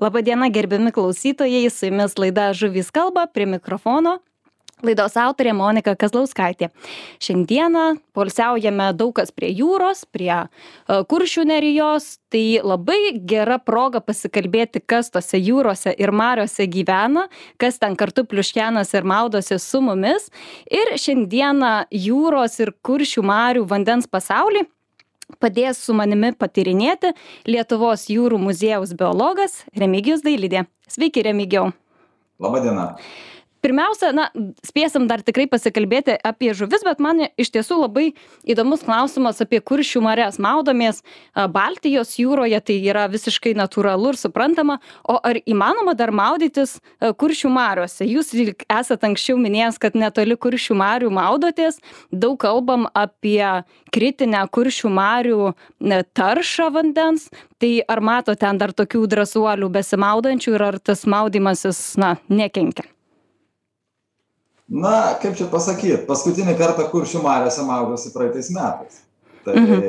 Labadiena, gerbiami klausytojai, su jumis laida Žuvys kalba, prie mikrofono Laidos autorė Monika Kazlauskaitė. Šiandieną polsiaujame daug kas prie jūros, prie e, kuršių nerijos, tai labai gera proga pasikalbėti, kas tose jūrose ir mariose gyvena, kas ten kartu pliuškenas ir maudosi su mumis. Ir šiandieną jūros ir kuršių marių vandens pasaulį padės su manimi patyrinėti Lietuvos jūrų muziejaus biologas Remigijus Dailydė. Sveiki, Remigijau. Labadiena pirmiausia na spėsim dar tikrai pasikalbėti apie žuvis bet man iš tiesų labai įdomus klausimas apie kuršių marias. Maudomės baltijos jūroje tai yra visiškai natūralu ir suprantama. O ar įmanoma dar maudytis kuršių mariose jūs lyg esat anksčiau minėjęs kad netoli kuršių marių maudotės. Daug kalbam apie kritinę kuršių marių taršą vandens. Tai ar matot ten dar tokių drąsuolių besimaudančių ir ar tas maudymasis na nekenkia na kaip čia pasakyt paskutinį kartą kuršių mariose maudžiausi praeitais metais tai mhm.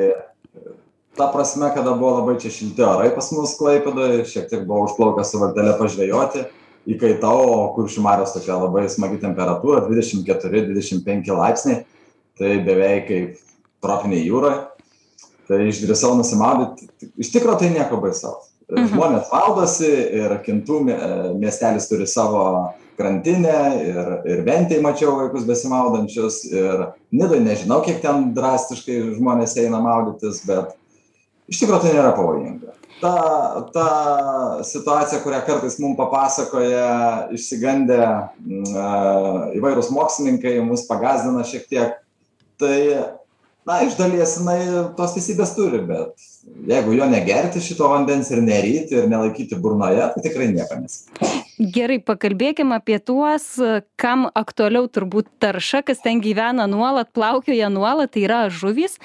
ta prasme kada buvo labai čia šilti orai pas mus klaipėdoj šiek tiek buvau užplaukęs su valtele pažvejoti įkaitau o kuršių marios tokia labai smagi temperatūra dvidešim keturi dvidešim penki laipsniai tai beveik kaip tropinėj jūroj tai išdrįsau nusimaudyt iš tikro tai nieko baisaus mhm. žmonės maudosi ir kintų miestelis turi savo krantinę ir ir ventėj mačiau vaikus besimaudančius ir nidoj nežinau kiek ten drastiškai žmonės eina maudytis bet iš tikro tai nėra pavojinga. Ta ta situacija kurią kartais mum papasakoja išsigandę įvairūs mokslininkai mus pagąsdina šiek tiek tai na iš dalies jinai tos teisybės turi bet jeigu jo negerti šito vandens ir neryti ir nelaikyti burnoje tai tikrai nieko neatsitiks gerai pakalbėkim apie tuos kam aktualiau turbūt tarša kas ten gyvena nuolat plaukioja nuolat tai yra žuvys.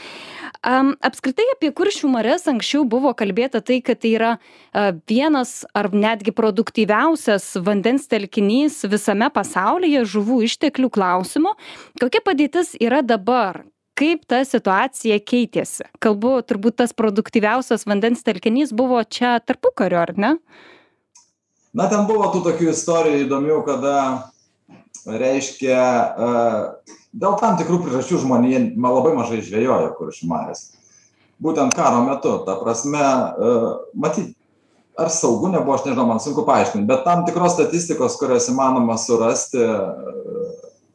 Am apskritai apie kuršių marias anksčiau buvo kalbėta tai kad tai yra a vienas ar netgi produktyviausias vandens telkinys visame pasaulyje žuvų išteklių klausimu. Kokia padėtis yra dabar? Kaip ta situacija keitėsi? Kalbu turbūt tas produktyviausias vandens telkinys buvo čia tarpukariu ar ne na ten buvo tų tokių istorijų įdomių kada reiškia dėl tam tikrų priežasčių žmonija labai mažai žvejojo kuršių mariose būtent karo metu ta prasme matyt ar saugu nebuvo aš nežinau man sunku paaiškint bet tam tikros statistikos kurias įmanoma surasti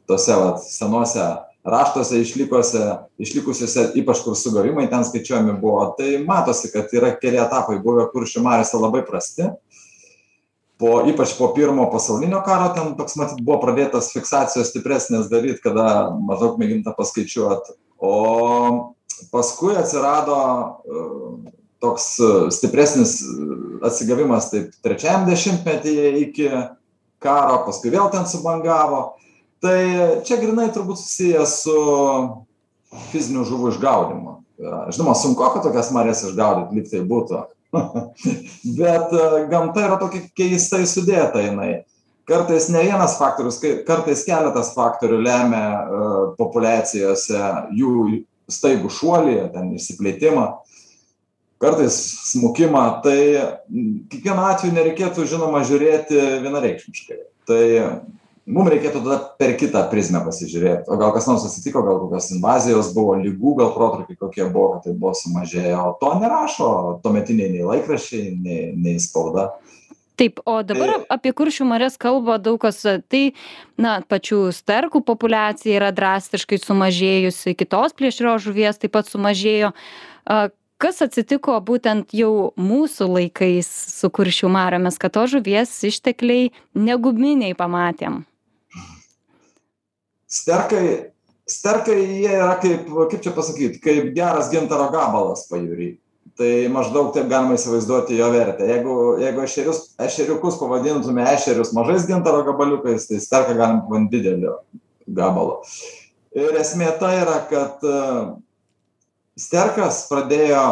tose vat senuose raštuose išlikuose išlikusiuose ypač kur sugavimai ten skaičiuojami buvo tai matosi kad yra keli etapai buvę kuršių mariose labai prasti po ypač po pirmo pasaulinio karo ten toks matyt buvo pradėtos fiksacijos stipresnės daryt kada maždaug mėginta paskaičiuot. O paskui atsirado toks stipresnis atsigavimas taip trečiajam dešimtmetyje iki karo paskui vėl ten subangavo. Tai čia grynai turbūt susiję su fizinių žuvų išgaudymu žinoma sunkoka tokias marias išgaudyt lyg tai būtų. Bet gamta yra tokia keistai sudėta jinai. Kartais ne vienas faktorius kartais keletas faktorių lemia populiacijose jų staigų šuolį ten išsiplėtimą. Kartais smukimą tai kiekvienu atveju nereikėtų žinoma žiūrėti vienareikšmiškai. Tai mum reikėtų tada per kitą prizmę pasižiūrėt o gal kas nors atsitiko gal kokios invazijos buvo ligų gal protrūkiai kokie buvo kad tai buvo sumažėję o to nerašo tuometiniai nei laikraščiai nei nei spauda Taip, o dabar apie kuršių marias kalba daug kas, tai, na, pačių sterkų populiacija yra drastiškai sumažėjusi, kitos plėšrios žuvies taip pat sumažėjo. Kas atsitiko būtent jau mūsų laikais su kuršių mariomis, kad to žuvies ištekliai neguminiai pamatėm? Sterkai sterkai jie yra kaip kaip čia pasakyt kaip geras gintaro gabalas pajūry. Tai maždaug taip galima įsivaizduoti jo vertę. Jeigu jeigu ešerius ešeriukus pavadintume ešerius mažais gintaro gabaliukais tai sterką galim pavadint dideliu gabalu ir esmė ta yra kad sterkas pradėjo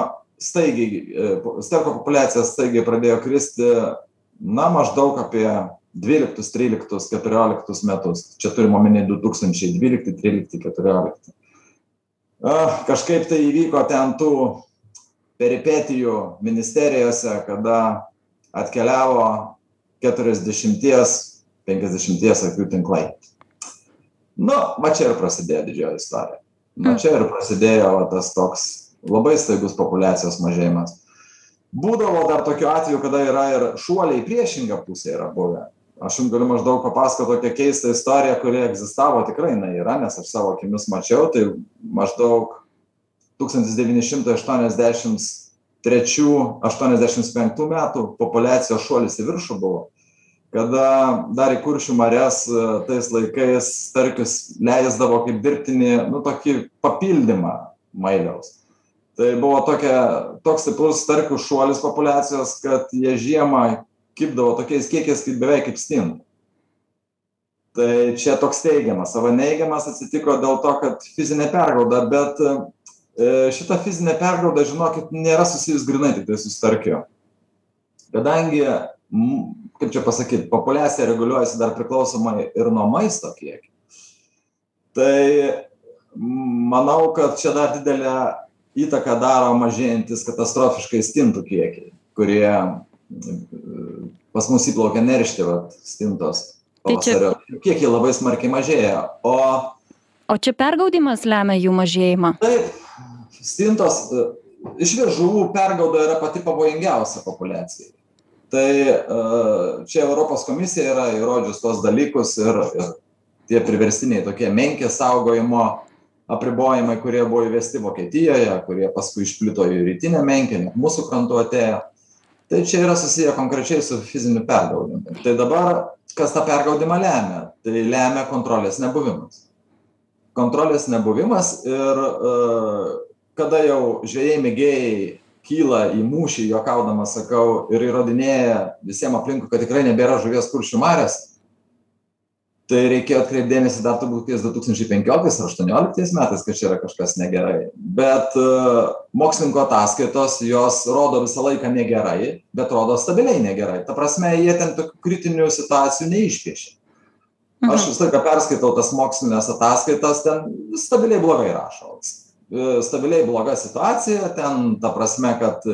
staigiai sterko populiacija staigiai pradėjo kristi na maždaug apie dvyliktus tryliktus keturioliktus metus. Čia turim omeny du tūkstančiai dvylikti trylikti keturiolikti. A kažkaip tai įvyko ten tų peripetijų ministerijose kada atkeliavo keturiasdešimties penkiasdešimties akių tinklai. Nu va čia ir prasidėjo didžioji istorija. Nuo čia ir prasidėjo va tas toks labai staigus populiacijos mažėjimas. Būdavo dar tokių atvejų kada yra ir šuoliai į priešingą pusę yra buvę aš jum galiu maždaug papasakot tokią keistą istoriją kuri egzistavo. Tikrai jinai yra nes aš savo akimis mačiau. Tai maždaug tūkstantis devyni šimtai aštuoniasdešims trečių aštuoniasdešims penktų metų populiacijos šuolis į viršų buvo kada dar į kuršių marias tais laikais starkius leisdavo kaip dirbtinį nu tokį papildymą mailiaus. Tai buvo tokia toks stiprus starkių šuolis populiacijos kad jie žiemą kibdavo tokiais kiekiais kaip beveik kaip stintų tai čia toks teigiamas o va neigiamas atsitiko dėl to kad fizinė pergauda bet e, šita fizinė pergauda žinokit nėra susijus grynai tiktai su starkiu. Kadangi kaip čia pasakyt populiacija reguliuojasi dar priklausomai ir nuo maisto kiekio tai manau kad čia dar didelę įtaką daro mažėjantys katastrofiškai stintų kiekiai kurie pas mus įplaukia neršti vat stintos pavasario. Kiekiai labai smarkiai mažėja o o čia pergaudymas lemia jų mažėjimą? Taip stintos išvis žuvų pergauda yra pati pavojingiausia populiacijai tai čia europos komisija yra įrodžius tuos dalykus ir ir tie priverstiniai tokie menkės saugojimo apribojimai kurie buvo įvesti vokietijoje kurie paskui išplito į rytinę menkę mūsų krantu atėjo tai čia yra susiję konkrečiai su fiziniu pergaudymu. Tai dabar kas tą pergaudymą lemia? Tai lemia kontrolės nebuvimas. Kontrolės nebuvimas ir kada jau žvejai mėgėjai kyla į mūšį juokaudamas sakau ir įrodinėja visiem aplinkui kad tikrai nebėra žuvies kuršių mariose tai reikėjo atkreipt dėmesį dar turbūt kokiais du tūkstančiai penkioliktais ar aštuonioliktais metais kad čia yra kažkas negerai. Bet mokslininkų ataskaitos jos rodo visą laiką negerai bet rodo stabiliai negerai. Ta prasme jie ten tokių kritinių situacijų neišpiešia aš visą laiką perskaitau tas mokslines ataskaitas ten stabiliai blogai rašo. Stabiliai bloga situacija ten ta prasme kad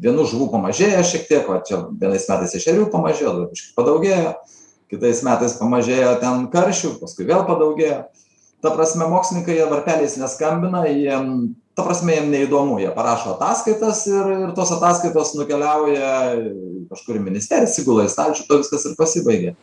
vienų žuvų pamažėjo šiek tiek va čia vienais metais ešerių pamažėjo dabar biškį padaugėjo kitais metais pamažėjo ten karšių paskui vėl padaugėjo. Ta prasme mokslininkai jie varpeliais neskambina jiem ta prasme jiem neįdomu jie parašo ataskaitas ir ir tos ataskaitos nukeliauja kažkur į ministeriją atsigula į stalčių tuo viskas ir pasibaigia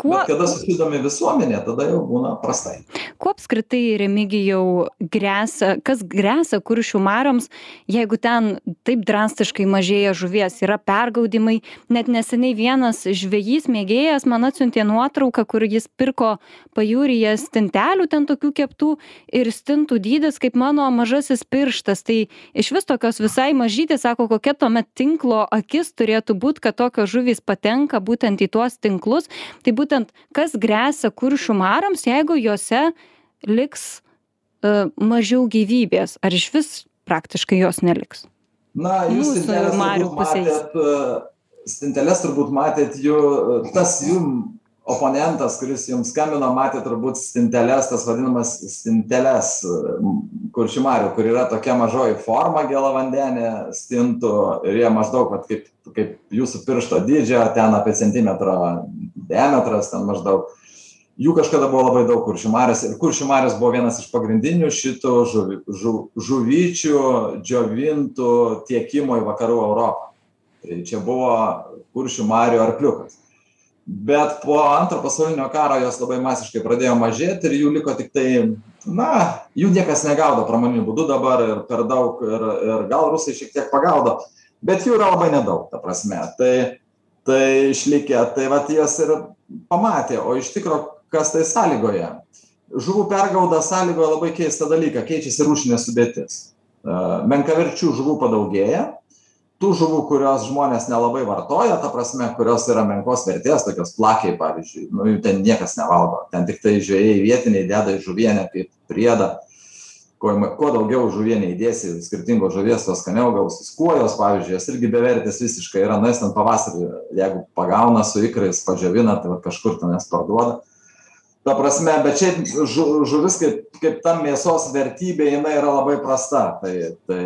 Kuo... Bet kada susidomi visuomenė, tada jau būna prastai. Kuo apskritai, Remigijau, grėsia, kas grėsia kuršių mariams, jeigu ten taip drastiškai mažėja žuvies, yra pergaudimai, net neseniai vienas žvėjys mėgėjas man atsiuntė nuotrauką, kur jis pirko pajūryje stintelių, ten tokių keptų ir stintų dydis kaip mano mažasis pirštas. Tai iš vis tokios visai mažytės, sako, kokia tuomet tinklo akis turėtų būti, kad tokios žuvys patenka būtent į tuos tinklus. Tai būtent būtent kas gresia kuršių marioms, jeigu juose liks uh, mažiau gyvybės, ar iš vis praktiškai jos neliks? Na, jūs stintelės turbūt, matėt, stintelės turbūt matėt jų, tas jų oponentas, kuris jums skambino, matė turbūt stinteles, tas vadinamas stinteles kuršimarių, kur yra tokia mažoji forma gėlavandenė stintų ir jie maždaug, vat, kaip, kaip jūsų piršto dydžio, ten apie centimetro diametras, ten maždaug. Jų kažkada buvo labai daug kuršimarės ir kuršimarės buvo vienas iš pagrindinių šitų žuvi, žu, žuvyčių džiovintų tiekimo į vakarų Europą. Tai čia buvo kuršių marių arkliukas bet po antro pasaulinio karo jos labai masiškai pradėjo mažėt ir jų liko tiktai na jų niekas negaudo pramoniniu būdu dabar ir per daug ir ir gal rusai šiek tiek pagaudo bet jų yra labai nedaug ta prasme tai tai išlikę tai vat jas ir pamatė o iš tikro kas tai sąlygoja žuvų pergauda sąlygoja labai keistą dalyką keičiasi rūšinė sudėtis. Menkaverčių žuvų padaugėja tų žuvų kurios žmonės nelabai vartoja ta prasme kurios yra menkos vertės tokios plakiai pavyzdžiui nu jų ten niekas nevalgo ten tiktai žvejai vietiniai deda į žuvienę kaip priedą kuo kuo daugiau žuvienę įdėsi skirtingos žuvies tuo skaniau gausis kuojos pavyzdžiui jos irgi bevertės visiškai yra nu jas ten pavasarį jeigu pagauna su ikrais padžiovina tai vat kažkur ten jas parduoda. Ta prasme bet šiaip žu žuvis kaip kaip ta mėsos vertybė jinai yra labai prasta. Tai tai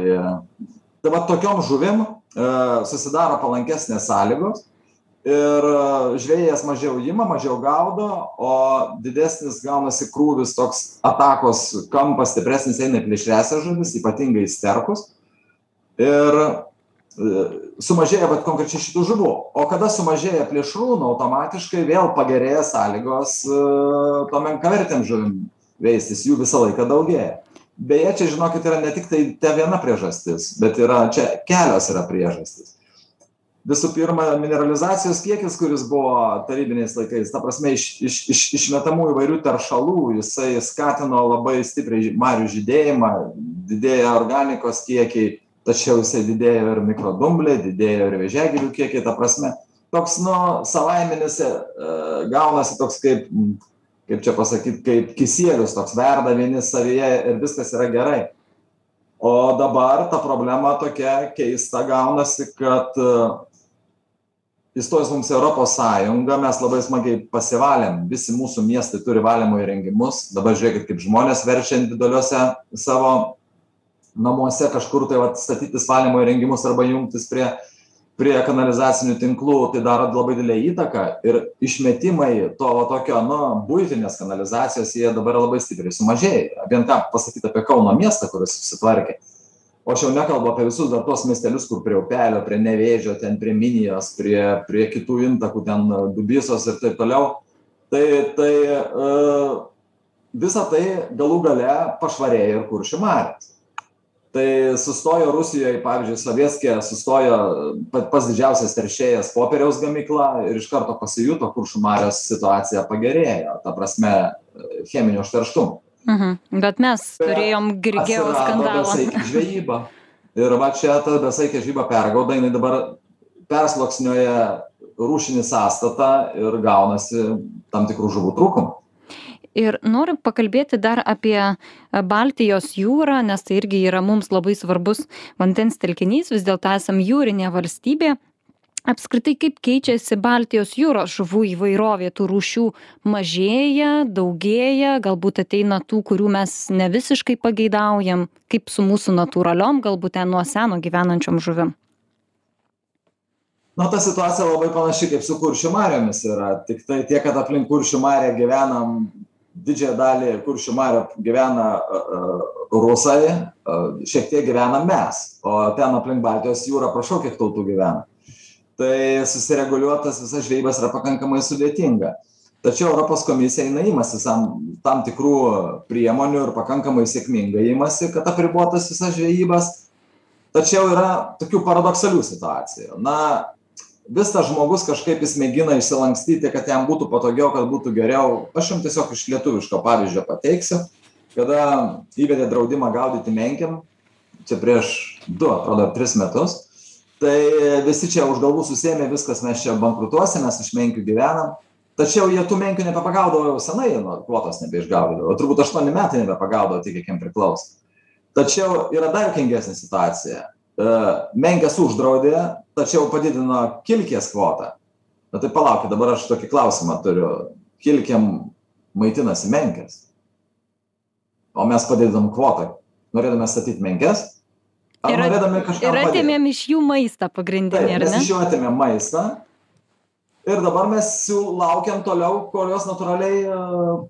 tai vat tokiom žuvim susidaro palankesnės sąlygos ir žvėjas mažiau ima mažiau gaudo o didesnis gaunasi krūvis toks atakos kampas stipresnis eina į plėšriąsias žuvis ypatingai sterkus. Ir e, sumažėja vat konkrečiai šitų žuvų. O kada sumažėja plėšrūnų automatiškai vėl pagerėja sąlygos e, tom menkavertėm žuvim veistis jų visą laiką daugėja. Beje čia žinokit yra ne tiktai ta viena priežastis bet yra čia kelios yra priežastys visų pirma mineralizacijos kiekis kuris buvo tarybiniais laikais ta prasme iš iš iš išmetamų įvairių teršalų jisai skatino labai stipriai marių žydėjimą didėja organikos kiekiai tačiau jisai didėjo ir mikrodumbliai didėjo ir vėžiagyvių kiekiai ta prasme toks nu savaiminis e, gaunasi toks kaip kaip čia pasakyt kaip kisielius toks verda vieni savyje ir viskas yra gerai. O dabar ta problema tokia keista gaunasi kad įstojus mums į europos sąjungą mes labai smagiai pasivalėm. Visi mūsų miestai turi valymo įrengimus. Dabar žiūrėkit kaip žmonės verčia individualiuose savo namuose kažkur tai vat statytis valymo įrengimus arba jungtis prie prie kanalizacinių tinklų tai daro labai didelę įtaką. Ir išmetimai to va tokio nu buitinės kanalizacijos jie dabar labai stipriai sumažėję vien ką pasakyt apie kauno miestą kuris susitvarkė o aš jau nekalbu apie visus dar tuos miestelius kur prie upelio prie nevėžio ten prie minijos prie prie kitų intakų ten dubysos ir taip toliau. Tai tai e, visa tai galų gale pašvarėja ir kuršių marios. Tai sustojo rusijoj pavyzdžiui sovietske sustojo pats didžiausias teršėjas popieriaus gamykla ir iš karto pasijuto kuršių marios situacija pagerėjo ta prasme cheminio užterštumo Mhm. Bet mes turėjom Grigėjo skandalą. Žvejyba. Ir va čia ta besaikė žvejyba pergauda, jinai dabar persloksnioja rūšinį sąstatą ir gaunasi tam tikrų žuvų trūkumų. Ir noriu pakalbėti dar apie Baltijos jūrą, nes tai irgi yra mums labai svarbus vandens telkinys, vis dėlto esame jūrinė valstybė apskritai kaip keičiasi baltijos jūros žuvų įvairovė? Tų rūšių mažėja daugėja galbūt ateina tų kurių mes ne visiškai pageidaujam kaip su mūsų natūraliom galbūt ten nuo seno gyvenančiom žuvim? Na ta situacija labai panaši kaip su kuršių mariomis yra. Tiktai tiek kad aplink kuršių marią gyvenam didžiąją dalį kuršių marių gyvena rusai šiek tiek gyvenam mes. O ten aplink baltijos jūrą prašau kiek tautų gyvena tai susireguliuot tas visas žvejybas yra pakankamai sudėtinga. Tačiau europos komisija jinai imasi sam tam tikrų priemonių ir pakankamai sėkmingai imasi kad apribot tas visas žvejybas. Tačiau yra tokių paradoksalių situacijų. Na vis tas žmogus kažkaip jis mėgina išsilankstyti kad jam būtų patogiau kad būtų geriau. Aš jum tiesiog iš lietuviško pavyzdžio pateiksiu. Kada įvedė draudimą gaudyti menkėm čia prieš du atrodo tris metus tai visi čia už galvų susiėmė viskas mes čia bankrutuosim mes iš menkių gyvenam. Tačiau jie tų menkių nebepagaudavo jau senai nu kvotos nebeišgaudydavo. Turbūt aštuoni metai nebepagaudavo tiek kiek jiem priklauso tačiau yra dar juokingesnė situacija. E, menkes uždraudė tačiau padidino kilkės kvotą. Na tai palaukit dabar aš tokį klausimą turiu. Kilkėm maitinasi menkės o mes padidinom kvotą. Norėdami statyt menkes Ir, ir atėmėm iš jų maistą pagrindinį, Taip, ar ne? Mes iš jų atėmėm maistą ir dabar mes laukiam toliau, kol jos natūraliai uh,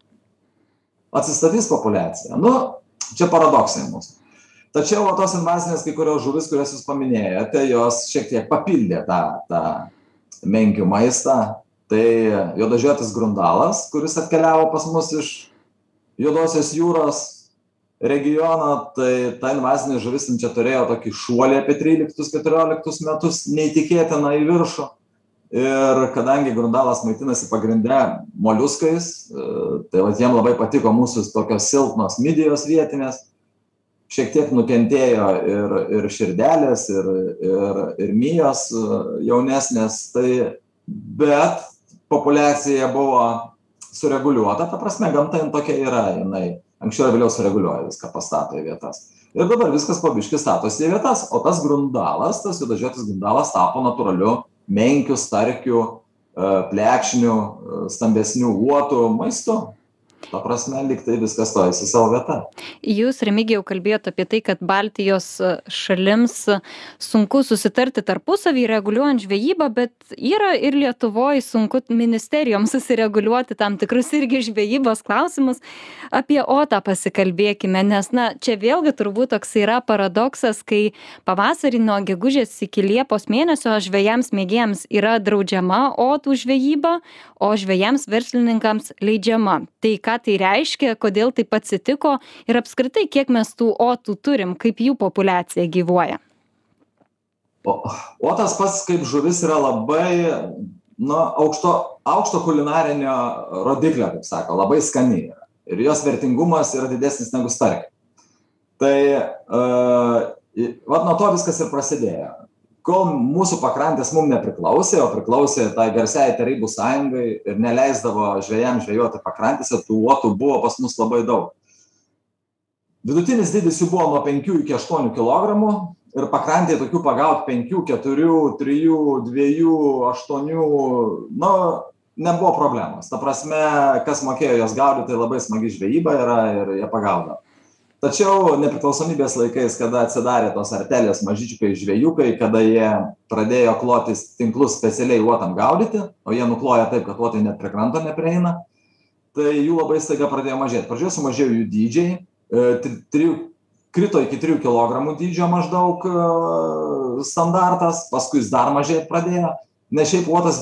atsistatys populiacija. Nu, čia paradoksai mūsų. Tačiau o tos invazinės kai kurios žuvis, kurias jūs paminėjote, jos šiek tiek papildė tą, tą menkių maistą. Tai juodažiuotis grundalas, kuris atkeliavo pas mus iš Juodosios jūros, regioną tai ta invazinė žuvis jin čia turėjo tokį šuolį apie tryliktus keturioliktus metus neįtikėtiną į viršų. Ir kadangi grundalas maitinasi pagrinde moliuskais e, tai vat jiem labai patiko mūsų tokios silpnos midijos vietinės. Šiek tiek nukentėjo ir ir širdelės ir ir ir mijos e, jaunesnės. Tai bet populiacija buvo sureguliuota ta prasme gamta jin tokia yra jinai anksčiau ar vėliau sureguliuoja viską pastato į vietas. Ir dabar viskas po biškį statosi į vietas o tas grundalas tas juodažiotis grundalas tapo natūraliu menkių starkių e, plekšnių e, stambesnių uotų maistu ta prasme lyg tai viskas stojasi savo vietą. Jūs, Remigijau, kalbėjote apie tai, kad Baltijos šalims sunku susitarti tarpusavį reguliuojant žvejybą, bet yra ir Lietuvoje sunku ministerijoms susireguliuoti tam tikrus irgi žvejybos klausimus. Apie OTA pasikalbėkime, nes, na, čia vėlgi turbūt toks yra paradoksas, kai pavasarį nuo gegužės iki Liepos mėnesio žvėjams mėgėjams yra draudžiama OTų žvejyba, o žvėjams verslininkams leidžiama. Tai ką tai reiškia kodėl taip atsitiko ir apskritai kiek mes tų otų turim kaip jų populiacija gyvuoja. O otas pats kaip žuvis yra labai nu aukšto aukšto kulinarinio rodiklio kaip sako labai skani yra. Ir jos vertingumas yra didesnis negu starkio tai e, vat nuo to viskas ir prasidėjo kol mūsų pakrantės mum nepriklausė o priklausė tai garsiajai tarybų sąjungai ir neleisdavo žvejams žvejoti pakrantėse tų uotų buvo pas mus labai daug. Vidutinis dydis jų buvo nuo penkių iki aštuonių kilogramų ir pakrantėj tokių pagaut penkių keturių trijų dviejų aštuonių nu nebuvo problemos. Ta prasme kas mokėjo juos gaudyt tai labai smagi žvejyba yra ir jie pagaudavo tačiau nepriklausomybės laikais kada atsidarė tos artelės mažiukai žvėjukai kada jie pradėjo klotis tinklus specialiai uotam gaudyti o jie nukloja taip kad uotai net prie kranto neprieina tai jų labai staiga pradėjo mažėt pradžioj sumažėjo jų dydžiai e, trijų krito iki trijų kilogramų dydžio maždaug e, standartas paskui jis dar mažėt pradėjo nes šiaip uotas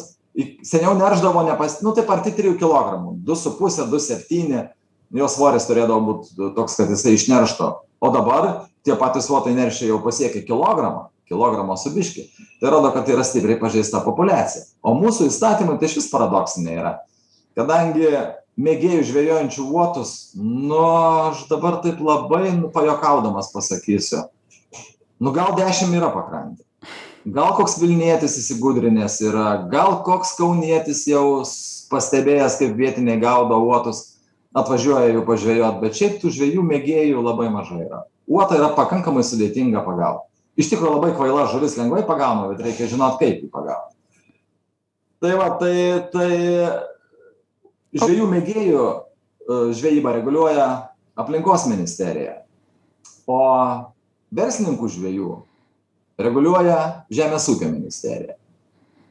seniau neršdavo nepas nu taip arti trijų kilogramų du su puse du septyni jo svoris turėdavo būt toks kad jisai išnerštų o dabar tie patys uotai neršia jau pasiekę kilogramą kilogramą su biškį tai rodo kad yra stipriai pažeista populiacija. O mūsų įstatymai tai išvis paradoksiniai yra. Kadangi mėgėjų žvejojančių uotus nu aš dabar taip labai nu pajuokaudamas pasakysiu. Nu gal dešim yra pakrantėj gal koks vilnietis įsigudrinęs yra gal koks kaunietis jau pastebėjęs kaip vietiniai gaudo uotus atvažiuoja jų pažvejot bet šiaip tų žvejų mėgėjų labai mažai yra. Uotą yra pakankamai sudėtinga pagaut iš tikro labai kvaila žuvis lengvai pagaunama bet reikia žinot kaip jį pagaut tai va tai tai žvejų mėgėjų e, žvejybą reguliuoja aplinkos ministerija. O verslininkų žvejų reguliuoja žemės ūkio ministerija.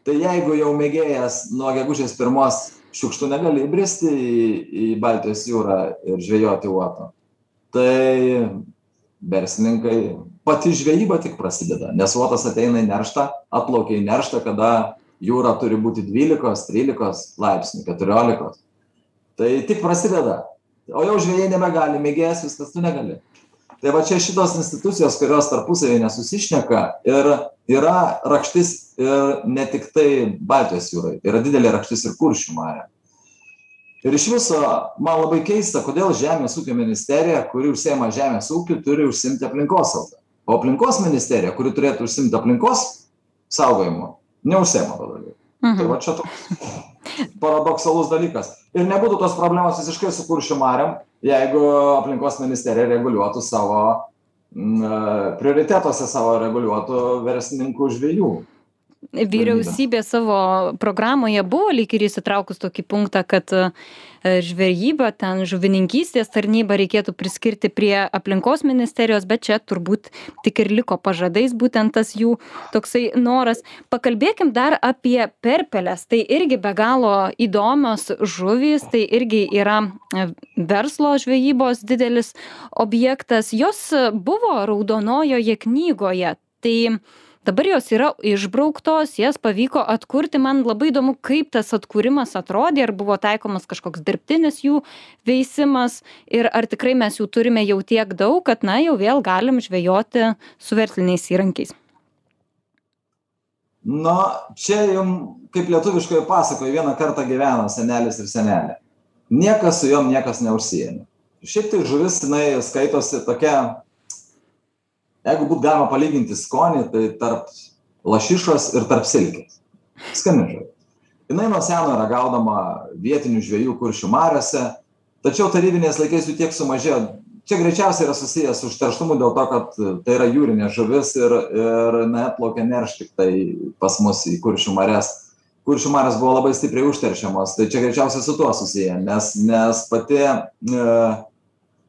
Tai jeigu jau mėgėjas nuo gegužės pirmos šiukštu negali įbristi į į baltijos jūrą ir žvejoti uoto. Tai verslininkai pati žvejyba tik prasideda nes uotas ateina į nerštą atplaukia į nerštą kada jūra turi būti dvylikos trylikos laipsnių keturiolikos. Tai tik prasideda. O jau žvejai nebegali mėgėjas viskas tu negali tai va čia šitos institucijos kurios tarpusavy nesusišneka ir yra rakštis ir ne tiktai baltijos jūroj yra didelė rakštis ir kuršių mariom ir iš viso man labai keista kodėl žemės ūkio ministerija kuri užsiima žemės ūkiu turi užsiimti aplinkosauga. O aplinkos ministerija kuri turėtų užsiimt aplinkos saugojimu neužsiima tuo tai Mhm. va čia toks paradoksalus dalykas ir nebūtų tos problemos visiškai su kuršių mariom jeigu aplinkos ministerija reguliuotų savo na prioritetuose savo reguliuotų verslininkų žvejų vyriausybė savo programoje buvo lyg ir įsitraukus tokį punktą kad e, žvejybą ten žuvininkystės tarnybą reikėtų priskirti prie aplinkos ministerijos bet čia turbūt tik ir liko pažadais būtent tas jų toksai noras. Pakalbėkim dar apie perpeles tai irgi be galo įdomios žuvys tai irgi yra e, verslo žvejybos didelis objektas. Jos buvo raudonojoje knygoje. Tai dabar jos yra išbrauktos jas pavyko atkurti. Man labai įdomu kaip tas atkūrimas atrodė ar buvo taikomas kažkoks dirbtinis jų veisimas ir ar tikrai mes jų turime jau tiek daug kad na jau vėl galim žvejoti su versliniais įrankiais. Na čia jum kaip lietuviškoj pasakoj vieną kartą gyveno senelis ir senelė. Niekas su jom niekas neužsiėmė. Šiaip tai žuvis jinai skaitosi tokia jeigu būt galima palyginti skonį tai tarp lašišos ir tarp silkės. Skani žuvis jinai nuo seno yra gaudoma vietinių žvejų kuršių mariose tačiau tarybiniais laikais jų tiek sumažėjo. Čia greičiausiai yra susiję su užterštumu dėl to kad tai yra jūrinė žuvis ir ir jinai atplaukia neršt tiktai pas mus į kuršių marias. Kuršių marios buvo labai stipriai užteršiamos tai čia greičiausiai su tuo susiję nes nes pati e,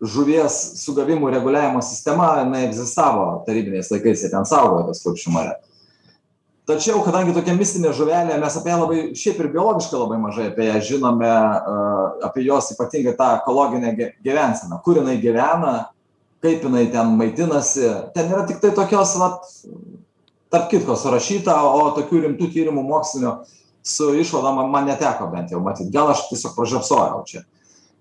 žuvies sugavimų reguliavimo sistema jinai egzistavo tarybiniais laikais jie ten saugojo tas kuršių marias. Tačiau kadangi tokia mistinė žuvelė mes apie ją labai šiaip ir biologiškai labai mažai apie ją žinome apie jos ypatingai tą ekologinę gyvenseną kur jinai gyvena kaip jinai ten maitinasi ten yra tiktai tokios vat tarp kitko surašyta o tokių rimtų tyrimų mokslinių su išvadom man neteko bent jau matyt. Gal aš tiesiog pražiopsojau čia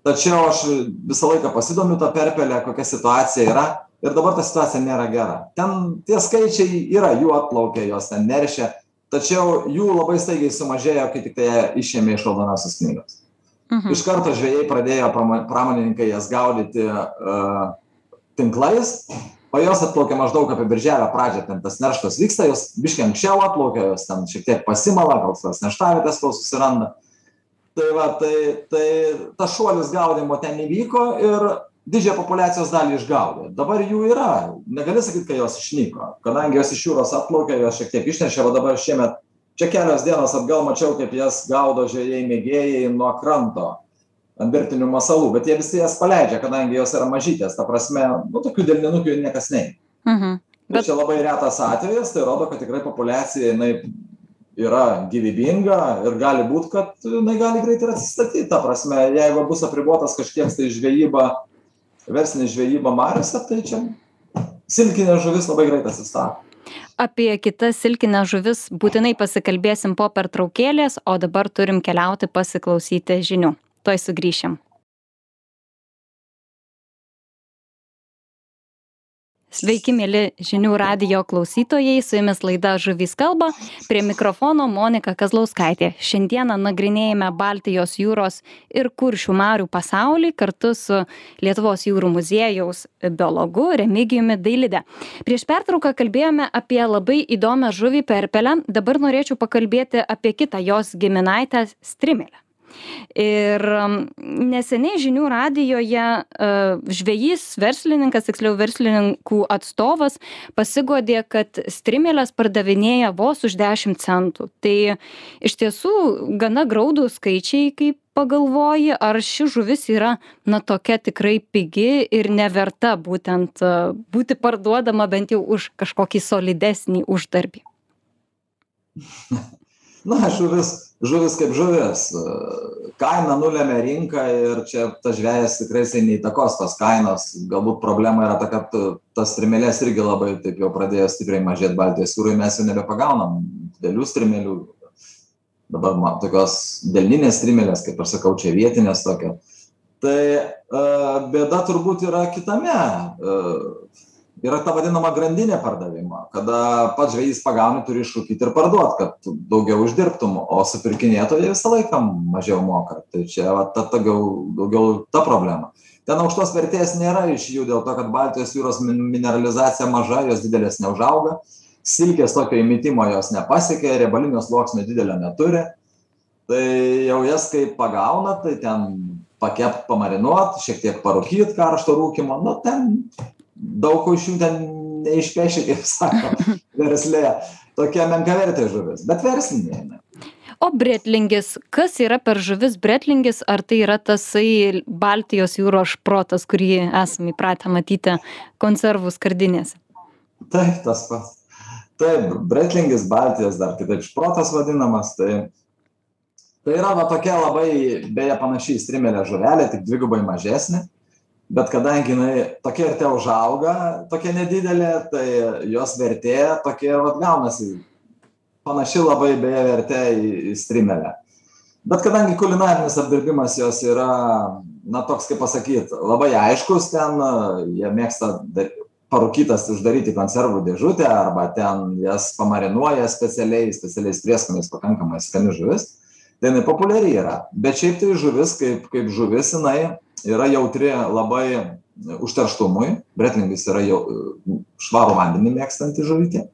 tačiau aš visą laiką pasidomiu ta perpele kokia situacija yra. Ir dabar ta situacija nėra gera. Ten tie skaičiai yra jų atplaukia jos ten neršia. Tačiau jų labai staigiai sumažėjo kai tiktai ją išėmė iš raudonosios knygos. Mhm. iš karto žvejai pradėjo pramo- pramonininkai jas gaudyti uh, tinklais o jos atplaukia maždaug apie birželio pradžią ten tas nerštas vyksta jos biškį anksčiau atplaukia jos ten šiek tiek pasimala gal kokios nerštavietes kol susiranda tai va tai tai tas šuolis gaudymo ten įvyko ir didžiąją populiacijos dalį išgaudė. Dabar jų yra. Negali sakyt kad jos išnyko kadangi jos iš jūros atplaukė jos šiek tiek išneršė va dabar šiemet čia kelios dienos atgal mačiau kaip jas gaudo žvejai mėgėjai nuo kranto ant virtinių masalų bet jie visi jas paleidžia kadangi jos yra mažytės. Ta prasme nu tokių delninukių niekas neima. Mhm. Bet- čia labai retas atvejis tai rodo kad tikrai populiacija jinai yra gyvybinga ir gali būt kad jinai gali greit ir atsistatyt ta prasme jeigu bus apribotas kažkiek tai žvejyba verslinė žvejyba mariose tai čia silkinė žuvis labai greit atsistato Apie kitas silkines žuvis būtinai pasikalbėsim po pertraukėlės, o dabar turim keliauti pasiklausyti žinių. Tuoj sugrįšim. Sveiki, mėly žinių radio klausytojai, su jumis laida Žuvys kalba, prie mikrofono Monika Kazlauskaitė. Šiandieną nagrinėjame Baltijos jūros ir kuršių marių pasaulį kartu su Lietuvos jūrų muziejaus biologu Remigijumi Dailide. Prieš pertrauką kalbėjome apie labai įdomią žuvį perpelę, dabar norėčiau pakalbėti apie kitą jos giminaitę strimelę. Ir um, neseniai žinių radijoje uh, žvėjys, verslininkas, tiksliau verslininkų atstovas, pasigodė, kad strimelės pardavinėja vos už 10 centų. Tai iš tiesų gana graudų skaičiai, kaip pagalvoji, ar ši žuvis yra, na, tokia tikrai pigi ir neverta būtent uh, būti parduodama bent jau už kažkokį solidesnį uždarbį. na žuvis žuvis kaip žuvis. Kaina nulemia rinką ir čia tas žvejas tikrai jisai neįtakos tos kainos. Galbūt problema yra ta kad tas strimeles irgi labai taip jau pradėjo stipriai mažėt baltijos jūroj mes jau nebepagaunam didelių strimelių dabar ma tokios delninės strimelės kaip aš sakau čia vietinės tokios. Tai bėda turbūt yra kitame yra ta vadinama grandinė pardavimo kada pats žvejys pagauni turi išrūkyt ir parduot kad daugiau uždirbtum o supirkinėtojai visą laiką mažiau moka. Tai čia va ta daugiau daugiau ta problema. Ten aukštos vertės nėra iš jų dėl to kad baltijos jūros min mineralizacija maža jos didelės neužauga silkės tokio įmitimo jos nepasiekia riebalinio sluoksnio didelio neturi. Tai jau jas kai pagauna tai ten pakept pamarinuot šiek tiek parūkyt karšto rūkymo nu ten daug ko iš jų ten neišpeši kaip sako versle tokia menkavertė žuvis bet verslinė O bretlingis, kas yra per žuvis bretlingis, ar tai yra tasai Baltijos jūros šprotas, kurį esame įpratę matyti konservų skardinėse? Taip, tas pats. Taip, bretlingis Baltijos dar kitaip šprotas vadinamas, tai, tai yra va tokia labai, beje, panašiai strimelė žuvelė, tik dvigubai mažesnė, bet kadangi jinai tokia ir užauga, tokia nedidelė, tai jos vertė tokia ir atgaunasi panaši labai beje vertė į, į strimelę. Bet kadangi kulinarinis apdirbimas jos yra, na toks kaip pasakyt, labai aiškus ten, jie mėgsta parūkytas uždaryti konservų dėžutę arba ten jas pamarinuoja specialiai, specialiais prieskoniais pakankamai skani žuvis, tai jinai populiari yra. Bet šiaip tai žuvis, kaip, kaip žuvis, jinai yra jautri labai užterštumui, bretlingis yra jau švarų vandenį mėgstanti žuvytė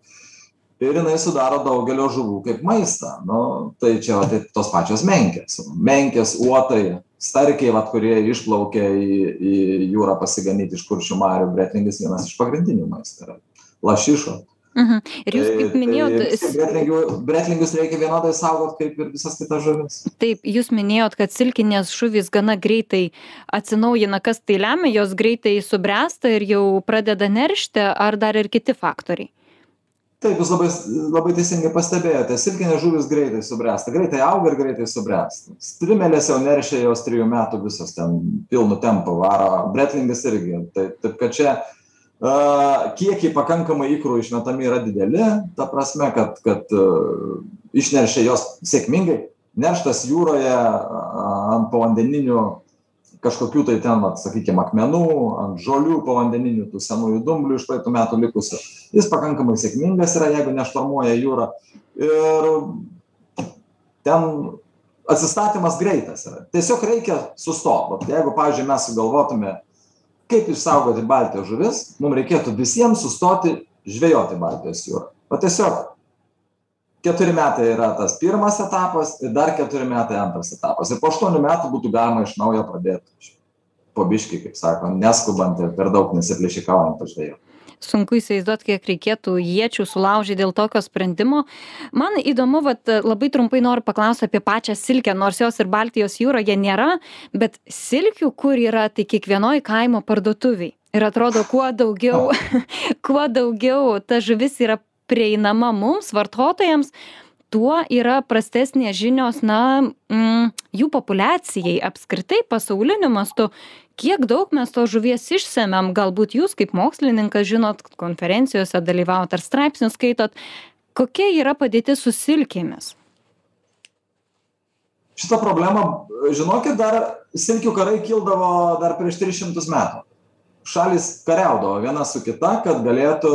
ir jinai sudaro daugelio žuvų kaip maistą. Nu tai čia va tai tos pačios menkės. Menkės uotai starkiai vat kurie išplaukia į į jūrą pasiganyt iš kuršių marių. Bretlingis vienas iš pagrindinių maisto yra lašišos Mhm. Ir jūs, kaip Tai- minėjot, tai tiek bretlingių- Bretlingius reikia vienodai saugot kaip ir visas kitas žuvis. Taip, jūs minėjot, kad silkinės žuvys gana greitai atsinaujina, kas tai lemia, jos greitai subręsta ir jau pradeda neršti, ar dar ir kiti faktoriai. Taip, jūs labai, labai teisingai pastebėjote, silkinės žuvis greitai subręsta, greitai auga ir greitai subręsta. Strimelės jau neršia jos trijų metų visos ten pilnu tempu varo, bretlingas irgi. Tai, taip, kad čia uh, kiekiai pakankamai ikrų išmetami yra dideli, ta prasme, kad, kad uh, išneršia jos sėkmingai. Nerštas jūroje ant povandeninių kažkokių tai ten, vat, sakykime, akmenų, ant žolių povandeninių, tų senųjų dumblių iš praeitų metų likusių. Jis pakankamai sėkmingas yra, jeigu neštormuoja jūrą. Ir ten atsistatymas greitas yra. Tiesiog reikia sustoti. Vat Jeigu, pavyzdžiui, mes sugalvotume, kaip išsaugoti Baltijos žuvis, mums reikėtų visiems sustoti žvejoti Baltijos jūrą. O tiesiog keturi metai yra tas pirmas etapas ir dar keturi metai antras etapas. Ir po aštuonių metų būtų galima iš naujo pradėti po biškį, kaip sako, neskubant ir per daug nesiplišikaujant pažvėjoti. Sunku įsivaizduoti, kiek reikėtų iečių sulaužyti dėl tokio sprendimo. Man įdomu, vat, labai trumpai noriu paklausti apie pačią silkę, nors jos ir Baltijos jūroje nėra, bet silkių, kur yra, tai kiekvienoje kaimo parduotuviai. Ir atrodo, kuo daugiau, kuo daugiau ta žuvis yra prieinama mums, vartotojams, tuo yra prastesnės žinios, na, mm, jų populiacijai apskritai pasauliniu mastu. Kiek daug mes to žuvies išsemiam, galbūt jūs kaip mokslininkas žinot, konferencijose dalyvaut ar straipsnius skaitot, kokia yra padėtis su silkėmis? Šitą problemą, žinokit, dar silkių karai kildavo dar prieš 300 metų. Šalis kariaudavo viena su kita, kad galėtų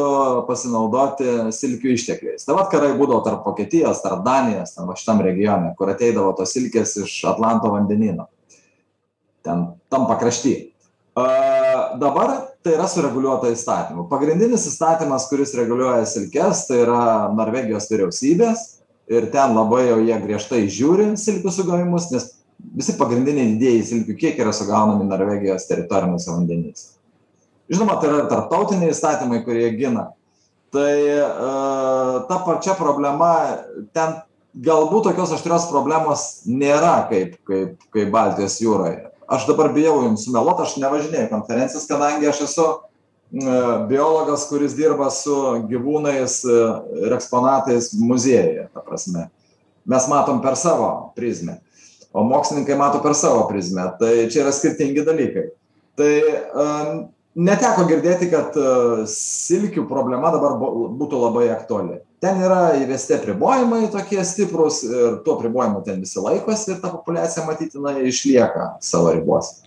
pasinaudoti silkių ištekliais. Tai vad karai būdavo tarp Vokietijos, tarp Danijos, tam šitam regione, kur ateidavo tos silkės iš Atlanto vandenino. Ten tam pakrašty. Dabar tai yra sureguliuota įstatymu. Pagrindinis įstatymas, kuris reguliuoja silkės, tai yra Norvegijos vyriausybės ir ten labai jau jie griežtai žiūri silkių sugavimus, nes visi pagrindiniai didėjai silkių kiekiai yra sugaunami Norvegijos teritoriniuose vandenyse. Žinoma, tai yra tarptautiniai įstatymai, kurie gina. Tai uh, ta pačia problema, ten galbūt tokios aštrios problemos nėra kaip, kaip, kaip Baltijos jūroje. Aš dabar bijau jums sumeluoti, aš nevažinėjau konferencijas, kadangi aš esu biologas, kuris dirba su gyvūnais ir eksponatais muziejuje, ta prasme. Mes matom per savo prizmę, o mokslininkai mato per savo prizmę. Tai čia yra skirtingi dalykai. Tai neteko girdėti, kad silkių problema dabar būtų labai aktuali. Ten yra įvesti apribojimai tokie stiprus ir tuo apribojimu ten visi laikosi ir ta populiacija matytina išlieka savo ribose.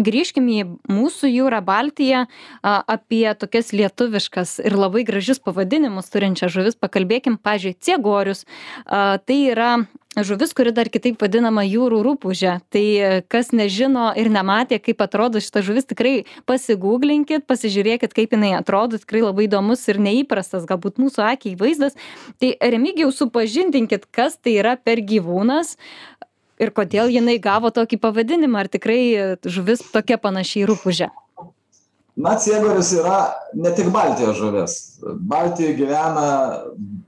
Grįžkime į mūsų jūrą Baltiją, apie tokias lietuviškas ir labai gražius pavadinimus turinčias žuvis pakalbėkim, pažiūrėjau, ciegorius. Tai yra žuvis, kuri dar kitaip vadinama jūrų rūpužė. Tai kas nežino ir nematė, kaip atrodo šita žuvis, tikrai pasigūglinkit, pasižiūrėkit, kaip jinai atrodo, tikrai labai įdomus ir neįprastas, galbūt mūsų akiai vaizdas. Tai remigijau supažindinkit, kas tai yra per gyvūnas ir kodėl jinai gavo tokį pavadinimą, ar tikrai žuvis tokia panašiai rūpužė. Na, ciegoris yra ne tik Baltijos žuvis. Baltijoje gyvena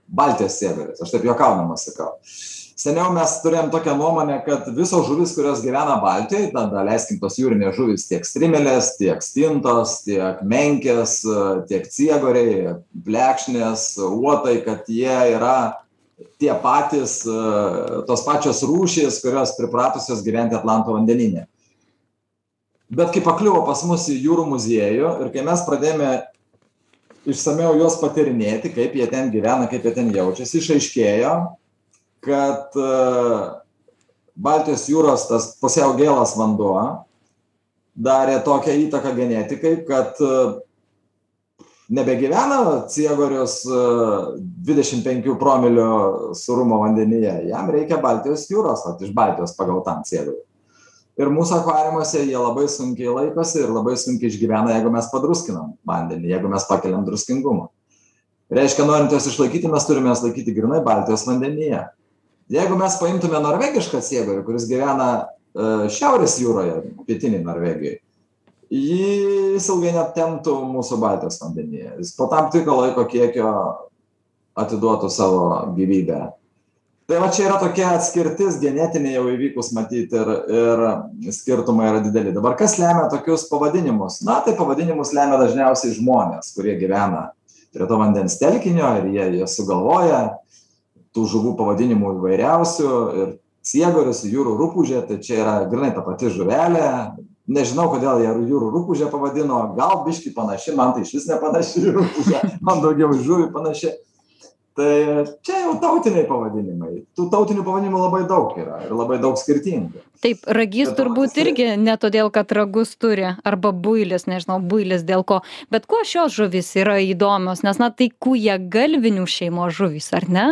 Baltijos ciegoris, aš taip juokaudamas sakau. Seniau mes turėjom tokią nuomonę, kad visos žuvis, kurios gyvena Baltijoje, tada leiskim tos jūrinės žuvis, tiek strimelės, tiek stintos, tiek menkės, tiek ciegoriai, plekšnės, uotai, kad jie yra tie patys, tos pačios rūšys, kurios pripratusios gyventi Atlanto vandeninė. Bet kai pakliuvo pas mus į jūrų muziejų ir kai mes pradėjome išsameu juos patirinėti, kaip jie ten gyvena, kaip jie ten jaučiasi, išaiškėjo, kad Baltijos jūros tas pusiau gėlas vanduo darė tokią įtaką genetikai, kad nebegyvena ciegorius 25 promilių surumo vandenyje, jam reikia Baltijos jūros, at iš Baltijos pagautam ciegoriui. Ir mūsų akvariumuose jie labai sunkiai laikosi ir labai sunkiai išgyvena, jeigu mes padruskinam vandenį, jeigu mes pakeliam druskingumą. Reiškia, norint juos išlaikyti, mes turime juos laikyti grinai Baltijos vandenyje. Jeigu mes paimtume norvegišką ciegorių, kuris gyvena uh, Šiaurės jūroje, pietiniai Norvegijai, jis ilgai net temptų mūsų Baltijos vandenyje. Jis po tam tikro laiko kiekio atiduotų savo gyvybę. Tai va čia yra tokia atskirtis genetinė jau įvykus matyt ir ir skirtumai yra dideli. Dabar kas lemia tokius pavadinimus? Na tai pavadinimus lemia dažniausiai žmonės kurie gyvena prie to vandens telkinio ir jie jie sugalvoja tų žuvų pavadinimų įvairiausių ir ciegorius jūrų rupūžė tai čia yra grynai ta pati žuvelė. Nežinau kodėl ją jūrų rupūže pavadino gal biškį panaši man tai išvis nepanaši į rupūžę man daugiau į žuvį panaši tai čia jau tautiniai pavadinimai. Tų tautinių pavadinimų labai daug yra ir labai daug skirtingų. Taip ragys turbūt irgi ne todėl kad ragus turi arba builis nežinau builis dėl ko. Bet kuo šios žuvys yra įdomios? Nes na tai kūjagalvinių šeimos žuvys ar ne?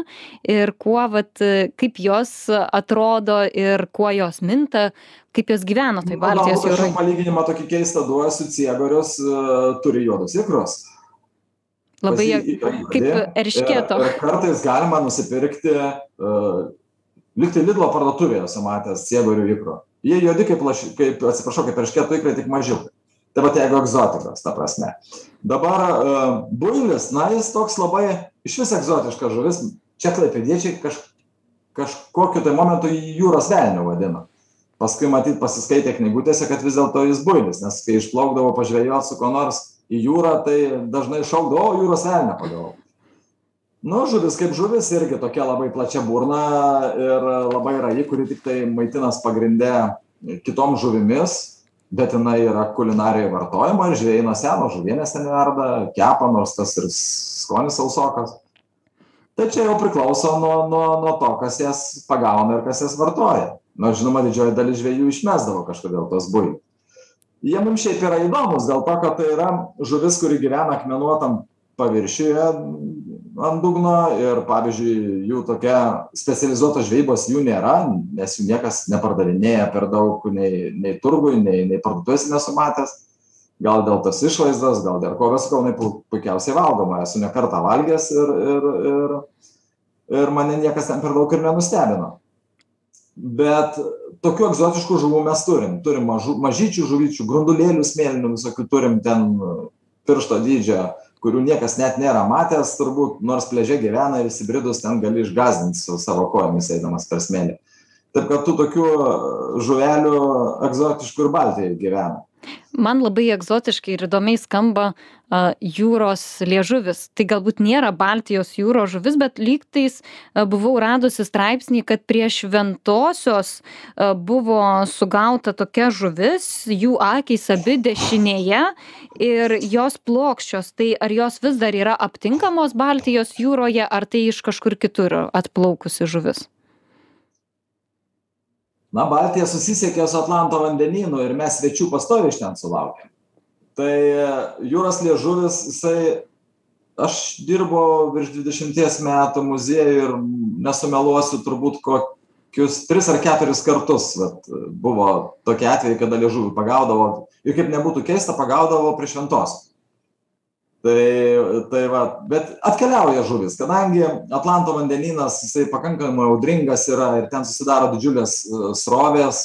Ir kuo vat kaip jos atrodo ir kuo jos minta kaip jos gyvena toj baltijos jūroj? palyginimą tokį keistą duosiu. Ciegorius turi juodus ikrus Labai kaip erškėto. Ir, ir kartais galima nusipirkti, uh, liktai Lidlo parduotuvėje esu matęs ciegorių ikro. Jie juodi kaip, laš, kaip atsiprašau, kaip erškėto ikrai, tik mažiau. Tai va, jeigu egzotikos, ta prasme. Dabar uh, builis, na, jis toks labai iš vis egzotiškas žuvis. Čia klaipėdiečiai kaž, kažkokiu tai momentu jūros velnių vadina. Paskui matyt pasiskaitė knygutėse, kad vis dėlto jis builis, nes kai išplaukdavo pažvėjoti su ko nors į jūrą tai dažnai šaukdavo o jūros velnią pagavau nu žuvis kaip žuvis irgi tokia labai plačia burna ir labai raji kuri tiktai maitinas pagrinde kitom žuvimis bet jinai yra kulinarijoj vartojama ir žvejai nuo seno žuvienes ten verda kepa nors tas ir skonis sausokas. Tai čia jau priklauso nuo nuo nuo to kas jas pagauna ir kas jas vartoja. Nors žinoma didžioji dalis žvejų išmesdavo kažkodėl tuos builius jie mums šiaip yra įdomūs dėl to kad tai yra žuvis kuri gyvena akmenuotam paviršiuje ant dugno ir pavyzdžiui jų tokia specializuotos žvejybos jų nėra nes jų niekas nepardavinėja per daug nei nei turguj nei nei parduotuvėse nesu matęs. Gal dėl tos išvaizdos gal dėl ko bet sakau jinai pu puikiausiai valgoma esu ne kartą valgęs ir ir ir ir mane niekas ten per daug ir nenustebino. Bet tokių egzotiškų žuvų mes turim. Turim mažų mažyčių žuvyčių grundulėlių smėlinių visokių turim ten piršto dydžio kurių niekas net nėra matęs turbūt nors pliaže gyvena ir įsibridus ten gali išgąsdint su savo kojomis eidamas per smėlį. Taip kad tų tokių žuvelių egzotiškų ir baltijoj gyvena man labai egzotiškai ir įdomiai skamba a, jūros liežuvis. Tai galbūt nėra Baltijos jūros žuvis, bet lygtais a, buvau radusi straipsnį, kad prie šventosios a, buvo sugauta tokia žuvis, jų akys abi dešinėje ir jos plokščios. Tai ar jos vis dar yra aptinkamos Baltijos jūroje, ar tai iš kažkur kitur atplaukusi žuvis? Na baltija susisiekė su atlanto vandenynu ir mes svečių pastoviai iš ten sulaukiam tai jūros liežuvis jisai aš dirbau virš dvidešimties metų muziejuj ir nesumeluosiu turbūt kokius tris ar keturis kartus vat buvo tokie atvejai kada liežuvį pagaudavo. Ir kaip nebūtų keista pagaudavo prie šventosios tai tai va bet atkeliauja žuvys kadangi atlanto vandenynas jisai pakankamai audringas yra ir ten susidaro didžiulės e, srovės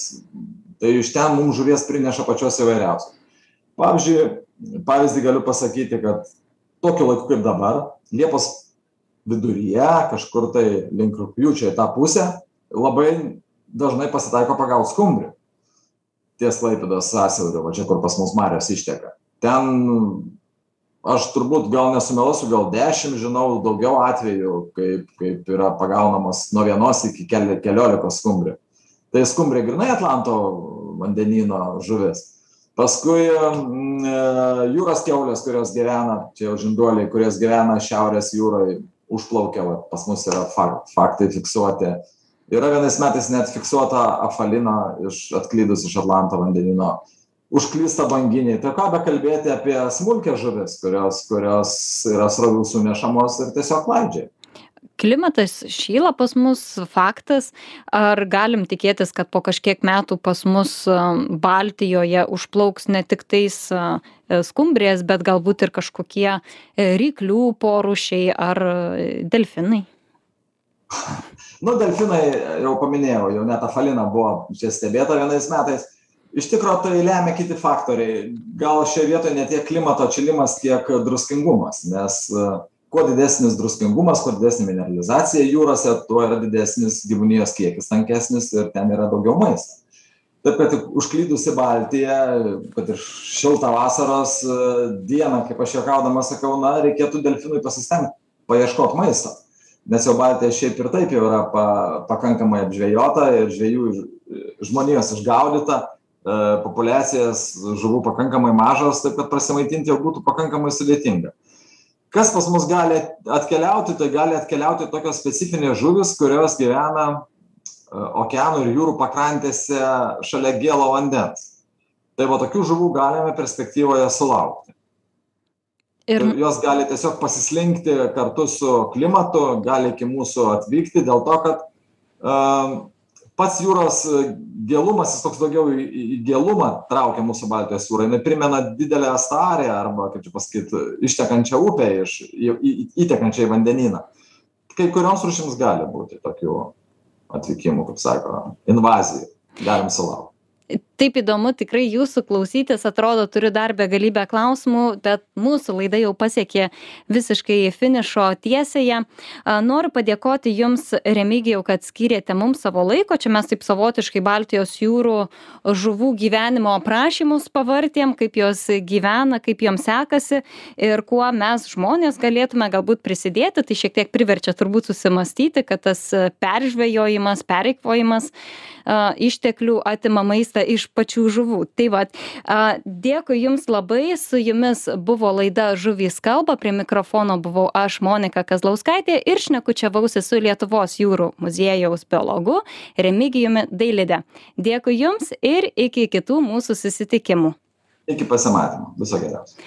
tai iš ten mum žuvies prineša pačios įvairiausios. Pavyzdžiui pavyzdį galiu pasakyti kad tokiu laiku kaip dabar liepos viduryje kažkur tai link rugpjūčio į tą pusę labai dažnai pasitaiko pagaut skumbrių ties klaipėdos sąsiauriu va čia kur pas mus marios išteka. Ten aš turbūt gal nesumeluosiu gal dešim žinau daugiau atvejų kaip kaip yra pagaunamos nuo vienos iki keli keliolikos skumbrių tai skumbrė grynai atlanto vandenyno žuvis. Paskui mm, e, jūros kiaulės kurios gyvena čia jau žinduoliai kurios gyvena šiaurės jūroj užplaukia va pas mus yra fak faktai fiksuoti. Yra vienais metais net fiksuota apvalina iš atklydus iš atlanto vandenyno užklysta banginiai. Tai ką bekalbėti apie smulkias žuvis kurios kurios yra srovių sunešamos ir tiesiog klaidžioja klimatas šyla pas mus faktas. Ar galim tikėtis kad po kažkiek metų pas mus baltijoje užplauks ne tiktais skumbrės bet galbūt ir kažkokie e, ryklių porūšiai ar delfinai? Nu delfinai jau paminėjau jau net apvalina buvo čia stebėta vienais metais iš tikro tai lemia kiti faktoriai. Gal šioj vietoj ne tiek klimato atšilimas kiek druskingumas nes kuo didesnis druskingumas kuo didesnė mineralizacija jūrose tuo yra didesnis gyvūnijos kiekis tankesnis ir ten yra daugiau maisto. Taip kad užklydus į baltiją kad ir šiltą vasaros dieną kaip aš juokaudamas sakau na reikėtų delfinui pasistengt paieškot maisto. Nes jau baltija šiaip ir taip jau yra pa pakankamai apžvejota ir žvejų žmonijos išgaudyta populiacijas žuvų pakankamai mažos taip kad prasimaitinti jau būtų pakankamai sudėtinga. Kas pas mus gali atkeliauti tai gali atkeliauti tokios specifinės žuvys kurios gyvena okeanų ir jūrų pakrantėse šalia gėlo vandens. Tai va tokių žuvų galime perspektyvoje sulaukti. Ir jos gali tiesiog pasislinkti kartu su klimatu gali iki mūsų atvykti dėl to kad pats jūros gėlumas jis toks daugiau į į gėlumą traukia mūsų baltijos jūrą. Jinai primena didelę starią arba kaip čia pasakyt ištekančią upę iš į į įtekančią į vandenyną. Kai kurioms rūšims gali būti tokių atvykimų kaip sako invazijų galim sulaukt taip įdomu tikrai jūsų klausytis atrodo turiu dar begalybę klausimų bet mūsų laida jau pasiekė visiškai finišo tiesiąją. Noriu padėkoti jums remigijau kad skyrėte mums savo laiko. Čia mes taip savotiškai baltijos jūrų žuvų gyvenimo aprašymus pavartėm kaip jos gyvena kaip joms sekasi ir kuo mes žmonės galėtume galbūt prisidėti. Tai šiek tiek priverčia turbūt susimąstyti kad tas peržvejojimas pereikvojimas išteklių atima maistą iš pačių žuvų. Tai vat a dėkui jums labai. Su jumis buvo laida žuvys kalba. Prie mikrofono buvau aš monika kazlauskaitė ir šnekučiavausi su lietuvos jūrų muziejaus biologu remigijumi dailide. Dėkui jums ir iki kitų mūsų susitikimų. Iki pasimatymo. Viso geriausio